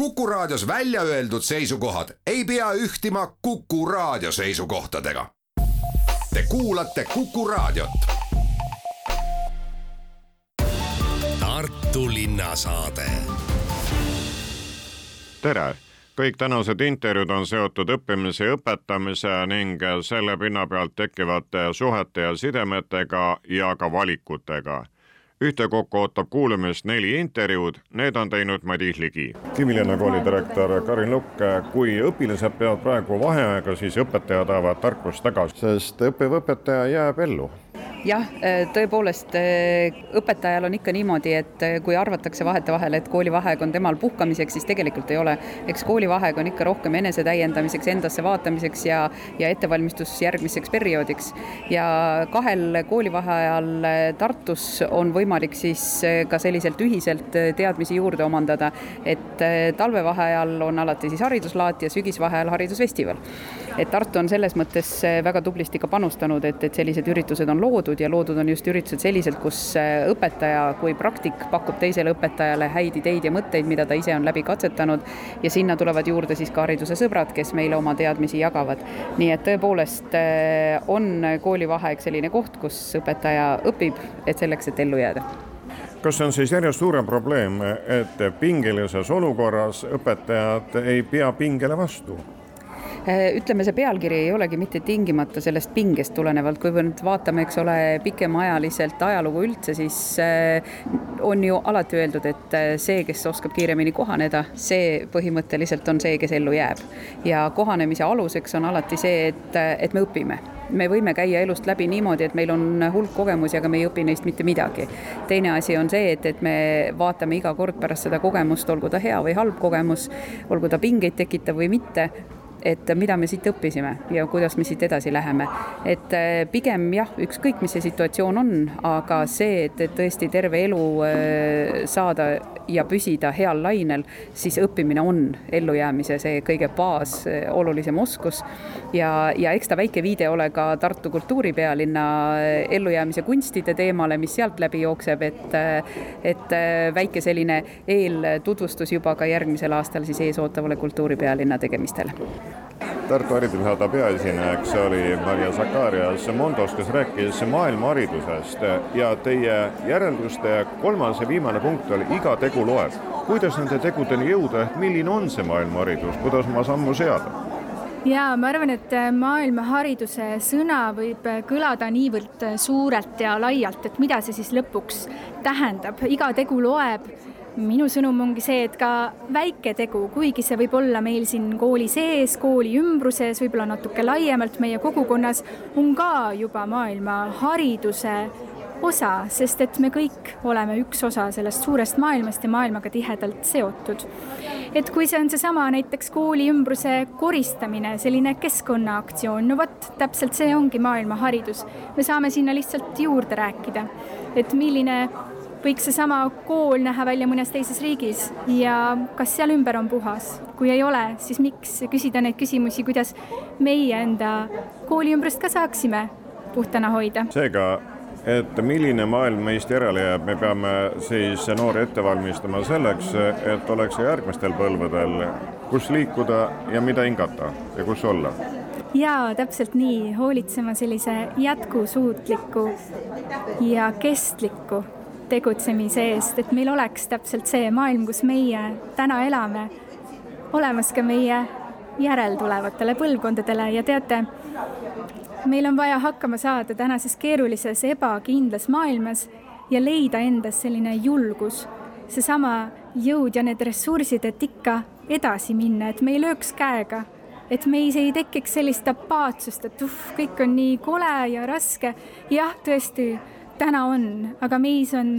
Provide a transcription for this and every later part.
Kuku Raadios välja öeldud seisukohad ei pea ühtima Kuku Raadio seisukohtadega. Te kuulate Kuku Raadiot. Tartu linnasaade. tere kõik tänased intervjuud on seotud õppimise ja õpetamise ning selle pinna pealt tekkivate suhete ja sidemetega ja ka valikutega ühtekokku ootab kuulamist neli intervjuud, need on teinud Madis Ligi. Kivilinna kooli direktor Karin Lukk, kui õpilased peavad praegu vaheaega, siis õpetajad ajavad tarkust tagasi, sest õppiv õpetaja jääb ellu jah, äh, tõepoolest äh, õpetajal on ikka niimoodi, et äh, kui arvatakse vahetevahel, et koolivaheaeg on temal puhkamiseks, siis tegelikult ei ole. eks koolivaheaeg on ikka rohkem enesetäiendamiseks, endasse vaatamiseks ja, ja ettevalmistus järgmiseks perioodiks. ja kahel koolivaheajal Tartus on võimalik siis ka selliselt ühiselt teadmisi juurde omandada, et talvevaheajal on alati siis hariduslaat ja sügisvaheajal haridusfestival. Et Tartu on selles mõttes väga tublisti ka panustanud, et, et sellised üritused on loodud ja loodud on just üritused selliselt, kus äh, õpetaja kui praktik pakub teisele õpetajale häid ideid ja mõtteid, mida ta ise on läbi katsetanud ja sinna tulevad juurde siis ka hariduse sõbrad, kes meile oma teadmisi jagavad. nii et tõepoolest äh, on koolivaheaeg selline koht, kus õpetaja õpib, et selleks, et ellu jääda kas see on siis järjest suurem probleem, et pingelises olukorras õpetajad ei pea pingele vastu? Äh, ütleme, see pealkiri ei olegi mitte tingimata sellest pingest tulenevalt, kui me nüüd vaatame, eks ole, pikemaajaliselt ajalugu üldse, siis äh, on ju alati öeldud, et äh, see, kes oskab kiiremini kohaneda, see põhimõtteliselt on see, kes ellu jääb. ja kohanemise aluseks on alati see, et, et me õpime me võime käia elust läbi niimoodi, et meil on hulk kogemusi, aga me ei õpi neist mitte midagi. teine asi on see, et, et me vaatame iga kord pärast seda kogemust, olgu ta hea või halb kogemus, olgu ta pingeid tekitav või mitte, et mida me siit õppisime ja kuidas me siit edasi läheme. et äh, pigem jah, ükskõik, mis see situatsioon on, aga see, et, et tõesti terve elu äh, saada ja püsida heal lainel, siis õppimine on ellujäämise see kõige baas, äh, olulisem oskus. Ja, ja eks ta väike viide ole ka Tartu kultuuripealinna ellujäämise kunstide teemale, mis sealt läbi jookseb, et, et väike selline eeltutvustus juba ka järgmisel aastal siis eesootavale kultuuripealinna tegemistele. Tartu haridusnõukogu peaesinejaks oli Maria Zakarias Mondos, kes rääkis maailmaharidusest ja teie järelduste kolmas ja viimane punkt oli iga tegu loeb. kuidas nende tegudeni jõuda, ehk milline on see maailmaharidus, kuidas oma sammu seada? Jaa, ma arvan, et maailmahariduse sõna võib kõlada niivõrd suurelt ja laialt, et mida see siis lõpuks tähendab, iga tegu loeb minu sõnum ongi see, et ka väike tegu, kuigi see võib olla meil siin kooli sees, kooli ümbruses, võib-olla natuke laiemalt meie kogukonnas, on ka juba maailma hariduse osa, sest et me kõik oleme üks osa sellest suurest maailmast ja maailmaga tihedalt seotud. Et kui see on seesama näiteks kooli ümbruse koristamine, selline keskkonnaaktsioon, no vot, täpselt see ongi maailmaharidus. me saame sinna lihtsalt juurde rääkida, et milline võiks seesama kool näha välja mõnes teises riigis ja kas seal ümber on puhas. kui ei ole, siis miks küsida neid küsimusi, kuidas meie enda kooli ümbrust ka saaksime puhtana hoida. seega, et milline maailm meist järele jääb, me peame siis noori ette valmistama selleks, et oleks järgmistel põlvedel, kus liikuda ja mida hingata ja kus olla. Jaa, täpselt nii, hoolitsema sellise jätkusuutliku ja kestliku tegutsemise eest, et meil oleks täpselt see maailm, kus meie täna elame, olemas ka meie järeltulevatele põlvkondadele. Ja teate, meil on vaja hakkama saada tänases keerulises ebakindlas maailmas ja leida endas selline julgus, seesama jõud ja need ressursid, et ikka edasi minna, et me ei lööks käega, et meis ei tekiks sellist apaatsust, et uh, kõik on nii kole ja raske. jah, tõesti täna on, aga meis on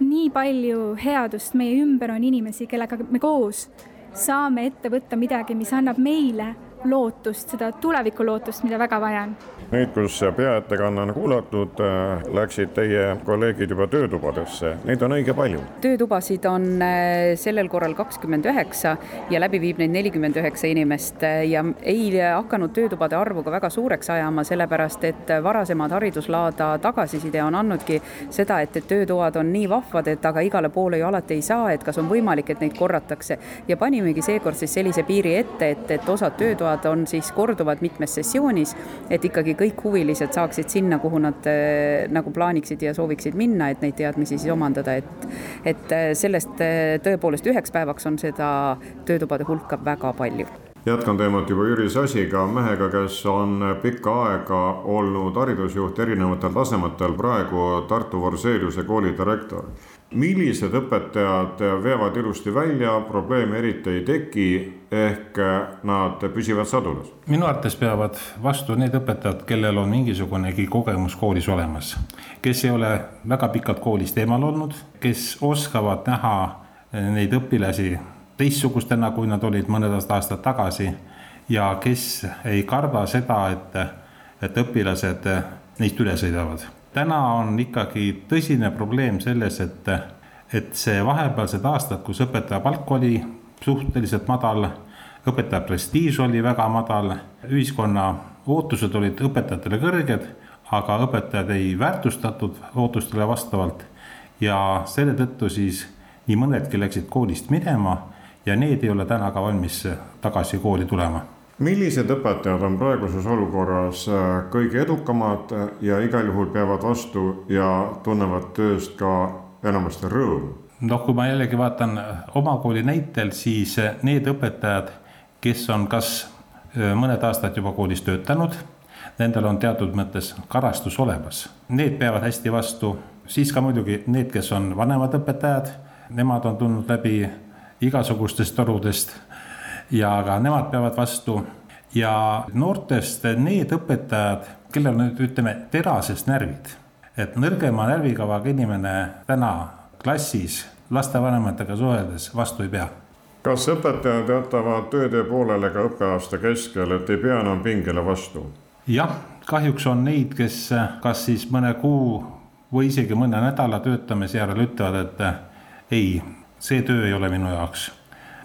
nii palju headust, meie ümber on inimesi, kellega me koos saame ette võtta midagi, mis annab meile lootust, seda tulevikulootust, mida väga vaja on. nüüd, kus peaettekanne on kuulatud, äh, läksid teie kolleegid juba töötubadesse, neid on õige palju. töötubasid on äh, sellel korral kakskümmend üheksa ja läbi viib neid nelikümmend üheksa inimest ja ei hakanud töötubade arvu ka väga suureks ajama, sellepärast et varasemad hariduslaada tagasiside on andnudki seda, et, et töötoad on nii vahvad, et aga igale poole ju alati ei saa, et kas on võimalik, et neid korratakse ja panimegi seekord siis sellise piiri ette, et, et osad töötoad on siis korduvad mitmes sessioonis, et ikkagi kõik huvilised saaksid sinna, kuhu nad äh, nagu plaaniksid ja sooviksid minna, et neid teadmisi siis omandada, et et äh, sellest äh, tõepoolest üheks päevaks on seda töötubade hulka väga palju. Jätkan teemat juba Jüri Sasiga, mehega, kes on pikka aega olnud haridusjuht erinevatel tasemetel, praegu Tartu Forseliuse kooli direktor millised õpetajad veavad ilusti välja, probleeme eriti ei teki, ehk nad püsivad sadulas? minu arvates peavad vastu need õpetajad, kellel on mingisugunegi kogemus koolis olemas, kes ei ole väga pikalt koolist eemal olnud, kes oskavad näha neid õpilasi teistsugustena, kui nad olid mõned aastad tagasi ja kes ei karda seda, et, et õpilased neist üle sõidavad täna on ikkagi tõsine probleem selles, et, et see vahepealsed aastad, kus õpetaja palk oli suhteliselt madal, õpetaja prestiiž oli väga madal, ühiskonna ootused olid õpetajatele kõrged, aga õpetajad ei väärtustatud ootustele vastavalt. Ja selle tõttu siis nii mõnedki läksid koolist minema ja need ei ole täna ka valmis tagasi kooli tulema millised õpetajad on praeguses olukorras äh, kõige edukamad ja igal juhul peavad vastu ja tunnevad tööst ka enamasti rõõmu? noh, kui ma jällegi vaatan oma kooli näitel, siis äh, need õpetajad, kes on kas äh, mõned aastad juba koolis töötanud, nendel on teatud mõttes karastus olemas, need peavad hästi vastu, siis ka muidugi need, kes on vanemad õpetajad, nemad on tulnud läbi igasugustest torudest ja ka nemad peavad vastu. ja noortest need õpetajad, kellel on nüüd ütleme terasest närvid, et nõrgema närvikavaga inimene täna klassis lastevanematega suheldes vastu ei pea kas õpetajad jätavad tööde poolele ka õppeaasta keskel, et ei pea enam pingele vastu? jah, kahjuks on neid, kes kas siis mõne kuu või isegi mõne nädala töötamise järel ütlevad, et ei, see töö ei ole minu jaoks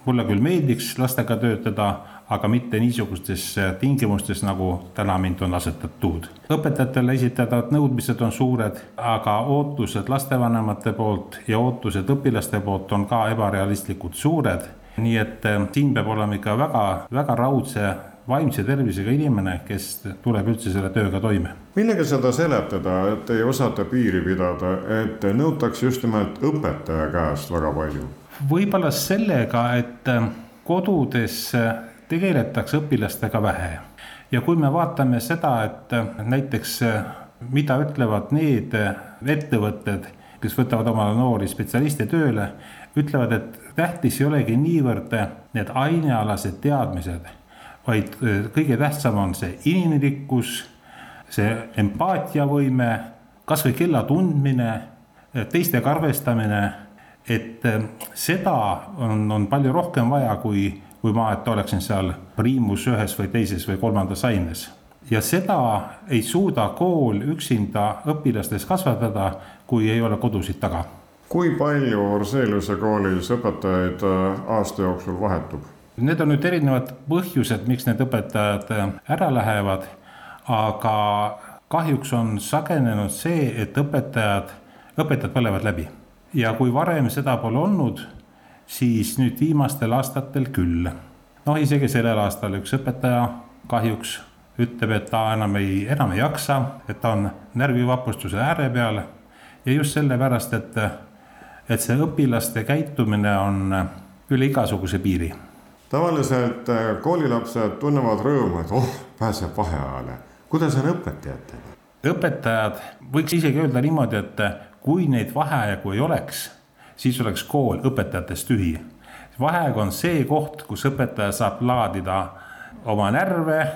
mulle küll meeldiks lastega töötada, aga mitte niisugustes tingimustes, nagu täna mind on asetatud. õpetajatele esitatavad nõudmised on suured, aga ootused lastevanemate poolt ja ootused õpilaste poolt on ka ebarealistlikult suured. nii et äh, siin peab olema ikka väga, väga raudse vaimse tervisega inimene, kes tuleb üldse selle tööga toime. millega seda seletada, et ei osata piiri pidada, et nõutakse just nimelt õpetaja käest väga palju? Võib-olla sellega, et äh, kodudes äh, tegeletakse õpilastega vähe. Ja kui me vaatame seda, et äh, näiteks mida ütlevad need ettevõtted, kes võtavad omale noori spetsialiste tööle, ütlevad, et tähtis ei olegi niivõrd need ainealased teadmised, vaid kõige tähtsam on see inimlikkus, see empaatiavõime, kasvõi kella tundmine, teistega arvestamine et äh, seda on, on palju rohkem vaja, kui, kui ma, et oleksin seal priimus ühes või teises või kolmandas aines. ja seda ei suuda kool üksinda õpilastes kasvatada, kui ei ole kodusid taga. kui palju Orseeliuse koolis õpetajaid äh, aasta jooksul vahetub? Need on nüüd erinevad põhjused, miks need õpetajad äh, ära lähevad, aga kahjuks on sagenenud see, et õpetajad, õpetajad põlevad läbi ja kui varem seda pole olnud, siis nüüd viimastel aastatel küll. noh, isegi sellel aastal üks õpetaja kahjuks ütleb, et ta enam ei, enam ei jaksa, et ta on närvivapustuse ääre peal ja just sellepärast, et, et see õpilaste käitumine on üle igasuguse piiri. tavaliselt äh, koolilapsed tunnevad rõõmu, et oh, pääseb vaheajale. kuidas on õpetajatega? Õpetajad, võiks isegi öelda niimoodi, et kui neid vaheaegu ei oleks, siis oleks kool õpetajatest tühi. vaheaeg on see koht, kus õpetaja saab laadida oma närve,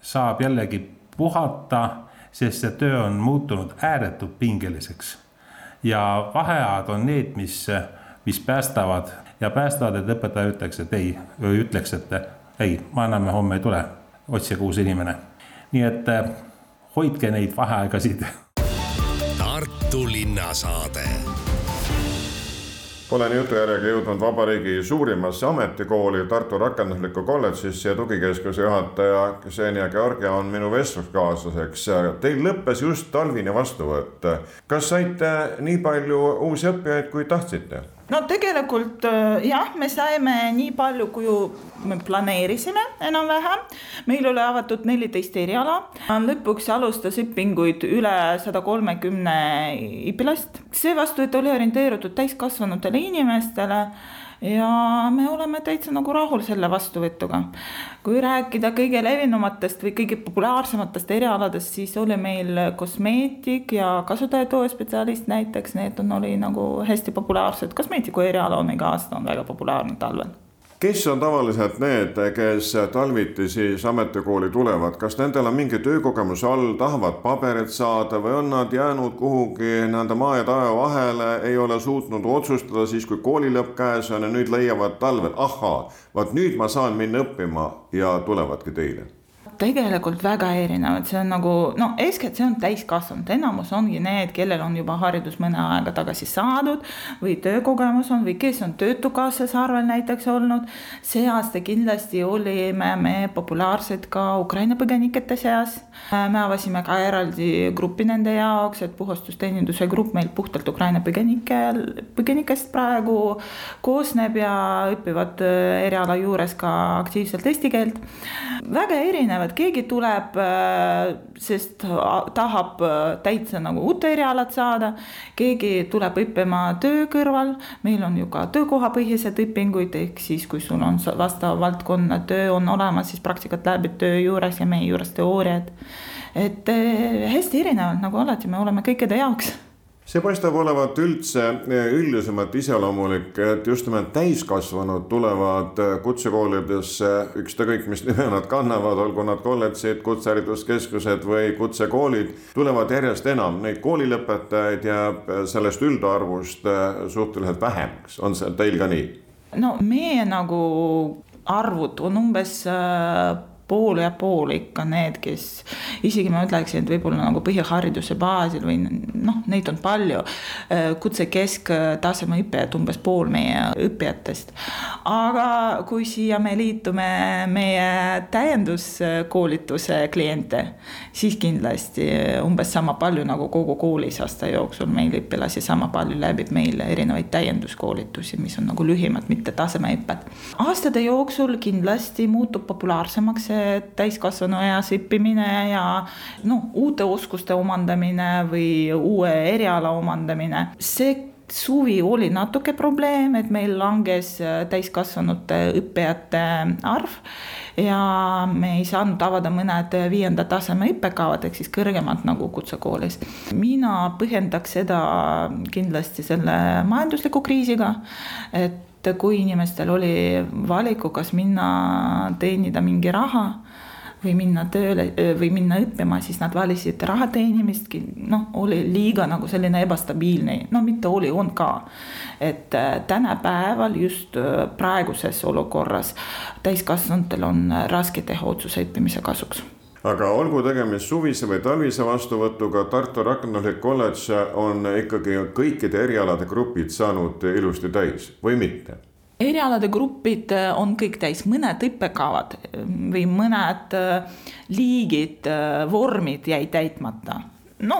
saab jällegi puhata, sest see töö on muutunud ääretult pingeliseks. ja vaheajad on need, mis, mis päästavad ja päästavad, et õpetaja ütleks, et ei, ütleks, et ei, ma enam homme ei tule. otsige uus inimene. nii et hoidke neid vaheaegasid. Tartu linnasaade olen jutujärjega jõudnud vabariigi suurimasse ametikooli Tartu Rakenduslikku kolledžisse ja tugikeskuse juhataja Ksenia Georgia on minu vestluskaaslaseks. Teil lõppes just talvine vastuvõtt. kas saite nii palju uusi õppijaid, kui tahtsite? No tegelikult äh, jah, me saime nii palju, kui me planeerisime enam-vähem. meil oli avatud neliteist eriala, lõpuks alustas õpinguid üle sada kolmekümne õpilast. see vastuvõtt oli orienteeritud täiskasvanutele inimestele ja me oleme täitsa nagu rahul selle vastuvõtuga. kui rääkida kõige levinumatest või kõige populaarsematest erialadest, siis oli meil kosmeetik ja kasutajatoe spetsialist näiteks, need on, oli nagu hästi populaarsed, kosmeetiku eriala on iga aasta on väga populaarne talvel kes on tavaliselt need, kes talviti siis ametikooli tulevad, kas nendel on mingi töökogemus all, tahavad paberit saada või on nad jäänud kuhugi nii-öelda maa ja taeva vahele, ei ole suutnud otsustada siis, kui kooli lõpp käes on ja nüüd leiavad talvel, ahhaa, vaat nüüd ma saan minna õppima ja tulevadki teile tegelikult väga erinevad, see on nagu no eeskätt see on täiskasvanud, enamus ongi need, kellel on juba haridus mõne aega tagasi saadud või töökogemus on või kes on Töötukassas arvel näiteks olnud. see aasta kindlasti olime me populaarsed ka Ukraina põgenikete seas. me avasime ka eraldi grupi nende jaoks, et puhastusteeninduse grupp meil puhtalt Ukraina põgenike, põgenikest praegu koosneb ja õpivad eriala juures ka aktiivselt eesti keelt. väga erinevad et keegi tuleb, äh, sest tahab äh, täitsa nagu uut erialat saada, keegi tuleb õppima töö kõrval, meil on ju ka töökohapõhised õpinguid, ehk siis kui sul on vastava valdkonna töö on olemas, siis praktikat läbid töö juures ja meie juures teooriad. et äh, hästi erinevalt, nagu alati, me oleme kõikide jaoks see paistab olevat üldse eh, üldisemalt iseloomulik, et just nimelt täiskasvanud tulevad eh, kutsekoolidesse, ükskõik mis nime nad kannavad, olgu nad kolledžid, kutsehariduskeskused või kutsekoolid, tulevad järjest enam, neid koolilõpetajaid jääb eh, sellest üldarvust suhteliselt vähemaks, on see teil ka nii? no meie nagu arvud on umbes pool ja pool ikka need, kes isegi ma ütleksin, et võib-olla nagu põhihariduse baasil või noh, neid on palju. kutse kesktaseme õppijad, umbes pool meie õppijatest. aga kui siia me liitume meie täienduskoolituse kliente, siis kindlasti umbes sama palju nagu kogu koolis aasta jooksul meil õpilasi sama palju läbib meil erinevaid täienduskoolitusi, mis on nagu lühemad, mitte tasemeõpped. aastate jooksul kindlasti muutub populaarsemaks see täiskasvanueas õppimine ja noh, uute oskuste omandamine või uue eriala omandamine, see suvi oli natuke probleem, et meil langes täiskasvanute õppijate arv ja me ei saanud avada mõned viienda taseme õppekavad ehk siis kõrgemad nagu kutsekoolis. mina põhjendaks seda kindlasti selle majandusliku kriisiga, et et kui inimestel oli valiku, kas minna teenida mingi raha või minna tööle või minna õppima, siis nad valisid raha teenimist, noh, oli liiga nagu selline ebastabiilne, no mitte oli, on ka. et äh, tänapäeval just äh, praeguses olukorras täiskasvanutel on raske teha otsuse õppimise kasuks aga olgu tegemist suvise või talvise vastuvõtuga, Tartu Rakenduslik kolledž on ikkagi kõikide erialade grupid saanud ilusti täis või mitte? erialade grupid on kõik täis, mõned õppekavad või mõned liigid, vormid jäid täitmata no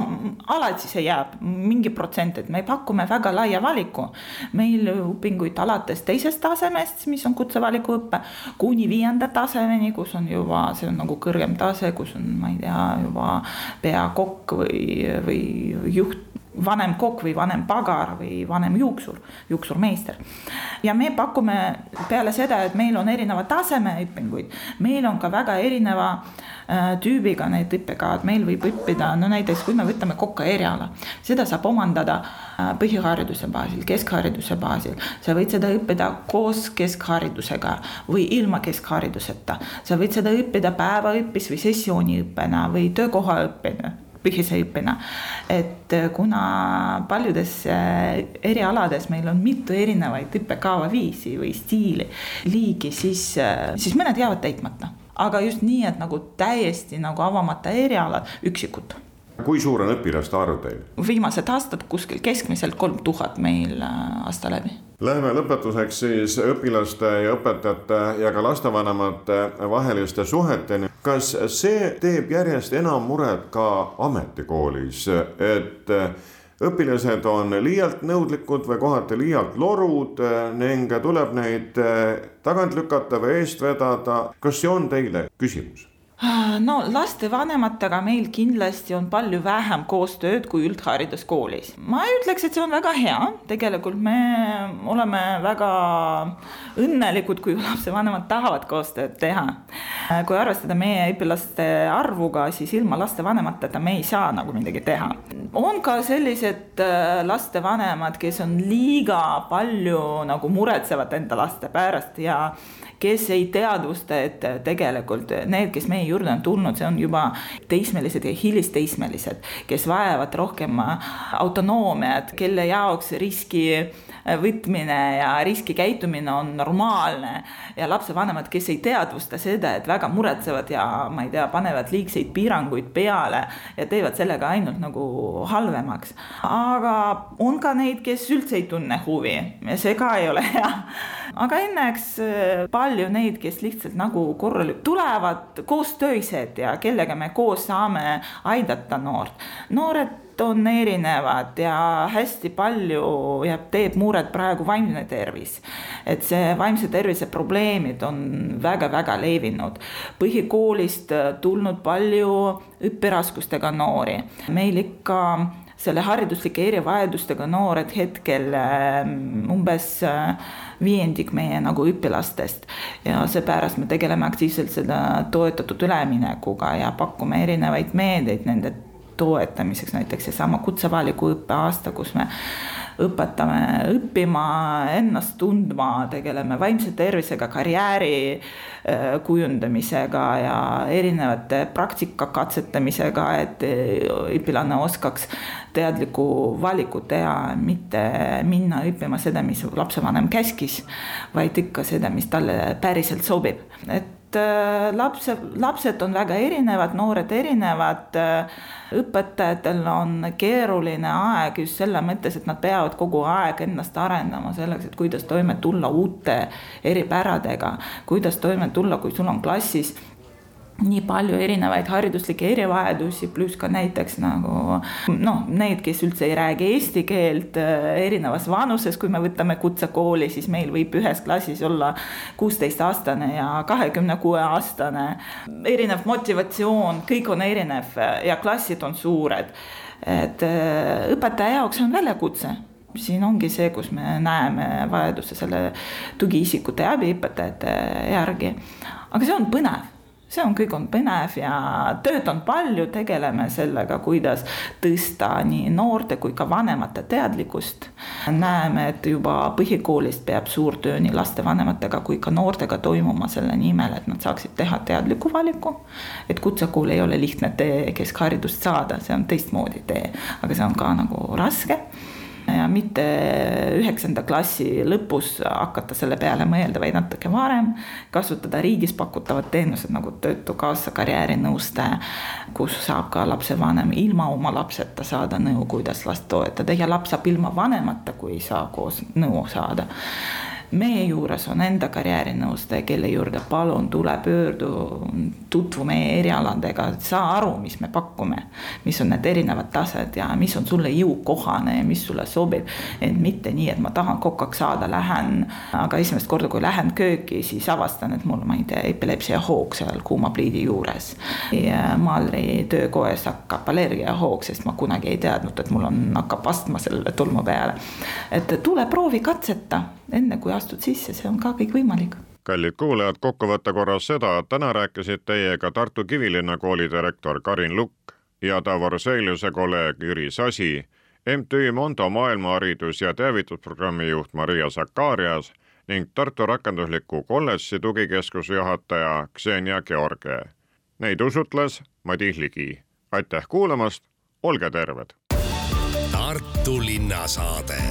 alati see jääb mingi protsent, et me pakume väga laia valiku. meil õpinguid alates teisest tasemest, mis on kutsevalikuõpe, kuni viienda tasemeni, kus on juba, see on nagu kõrgem tase, kus on, ma ei tea, juba peakokk või, või juht vanem kokk või vanem pagar või vanem juuksur, juuksurmeister. ja me pakume peale seda, et meil on erineva taseme õpinguid, meil on ka väga erineva äh, tüübiga need õppekavad, meil võib õppida, no näiteks kui me võtame koka eriala, seda saab omandada äh, põhihariduse baasil, keskhariduse baasil. sa võid seda õppida koos keskharidusega või ilma keskhariduseta. sa võid seda õppida päevaõppis või sessiooniõppena või töökohaõppena põhise õppena. et äh, kuna paljudes äh, erialades meil on mitu erinevaid õppekava viisi või stiili, liigi, siis, äh, siis mõned jäävad täitmata aga just nii, et nagu täiesti nagu avamata erialad, üksikud kui suur on õpilaste arv teil? viimased aastad kuskil keskmiselt kolm tuhat meil äh, aasta läbi. Läheme lõpetuseks siis õpilaste ja õpetajate ja ka lastevanemate vaheliste suheteni. kas see teeb järjest enam muret ka ametikoolis, et õpilased on liialt nõudlikud või kohati liialt lorud ning tuleb neid tagant lükata või eest vedada. kas see on teile küsimus? no lastevanematega meil kindlasti on palju vähem koostööd kui üldhariduskoolis. ma ütleks, et see on väga hea, tegelikult me oleme väga õnnelikud, kui lapsevanemad tahavad koostööd teha. kui arvestada meie õpilaste arvuga, siis ilma lastevanemateta me ei saa nagu midagi teha. on ka sellised äh, lastevanemad, kes on liiga palju nagu muretsevad enda laste pärast ja kes ei teadvusta, et tegelikult need, kes meie juurde on tulnud, see on juba teismelised ja hilisteismelised, kes vajavad rohkem autonoomiat, kelle jaoks riski võtmine ja riskikäitumine on normaalne. ja lapsevanemad, kes ei teadvusta seda, et väga muretsevad ja ma ei tea, panevad liigseid piiranguid peale ja teevad sellega ainult nagu halvemaks. aga on ka neid, kes üldse ei tunne huvi ja see ka ei ole hea aga õnneks äh, palju neid, kes lihtsalt nagu korralik-, tulevad koostöised ja kellega me koos saame aidata noort. noored on erinevad ja hästi palju jääb, teeb muret praegu vaimne tervis. et see vaimse tervise probleemid on väga-väga levinud. põhikoolist tulnud palju õpiraskustega noori, meil ikka selle hariduslike erivajadustega noored hetkel ähm, umbes äh, viiendik meie nagu õpilastest. ja seepärast me tegeleme aktiivselt seda toetatud üleminekuga ja pakume erinevaid meedeid nende toetamiseks, näiteks seesama kutsevaliku õppeaasta, kus me õpetame õppima, ennast tundma, tegeleme vaimse tervisega, karjääri äh, kujundamisega ja erinevate praktika katsetamisega, et äh, õpilane oskaks teadlikku valikut teha, mitte minna õppima seda, mis lapsevanem käskis, vaid ikka seda, mis talle päriselt sobib, et Äh, lapse, lapsed on väga erinevad, noored erinevad. Äh, õpetajatel on keeruline aeg just selle mõttes, et nad peavad kogu aeg ennast arendama selleks, et kuidas toime tulla uute eripäradega, kuidas toime tulla, kui sul on klassis nii palju erinevaid hariduslikke erivajadusi, pluss ka näiteks nagu noh, need, kes üldse ei räägi eesti keelt äh, erinevas vanuses, kui me võtame kutsekooli, siis meil võib ühes klassis olla kuusteistaastane ja kahekümne kuue aastane. erinev motivatsioon, kõik on erinev ja klassid on suured. et äh, õpetaja jaoks on väljakutse siin ongi see, kus me näeme vajaduse selle tugiisikute ja abiõpetajate järgi. aga see on põnev see on, kõik on põnev ja tööd on palju, tegeleme sellega, kuidas tõsta nii noorte kui ka vanemate teadlikkust. näeme, et juba põhikoolist peab suur töö nii lastevanematega kui ka noortega toimuma selle nimel, et nad saaksid teha teadliku valiku. et kutsekool ei ole lihtne tee keskharidust saada, see on teistmoodi tee, aga see on ka nagu raske ja mitte üheksanda klassi lõpus hakata selle peale mõelda, vaid natuke varem. kasutada riigis pakutavad teenused nagu Töötukassa karjäärinõustaja, kus saab ka lapsevanem ilma oma lapseta saada nõu, kuidas last toetada ja laps saab ilma vanemata, kui ei saa koos nõu saada meie juures on enda karjäärinõustaja, kelle juurde palun tule, pöördu, tutvu meie erialadega, saa aru, mis me pakume. mis on need erinevad tased ja mis on sulle jõukohane ja mis sulle sobib. et mitte nii, et ma tahan kokaks saada, lähen, aga esimest korda, kui lähen kööki, siis avastan, et mul, ma ei tea, epilepsia hoog seal kuuma pliidi juures. ja maalri töökoes hakkab allergiahoog, sest ma kunagi ei teadnud, et mul on, hakkab astma sellele tolmu peale. et tule proovi katseta enne kui astud sisse, see on ka kõik võimalik kallid kuulajad, kokkuvõtte korras seda, et täna rääkisid teiega Tartu Kivilinna kooli direktor Karin Lukk ja Davor Seiliuse kolleeg Jüri Sasi, MTÜ Mondo maailmaharidus- ja teavitusprogrammi juht Maria Sakarias ning Tartu Rakendusliku Kolledži tugikeskuse juhataja Ksenia George. Neid usutles Madis Ligi. aitäh kuulamast, olge terved! Tartu linnasaade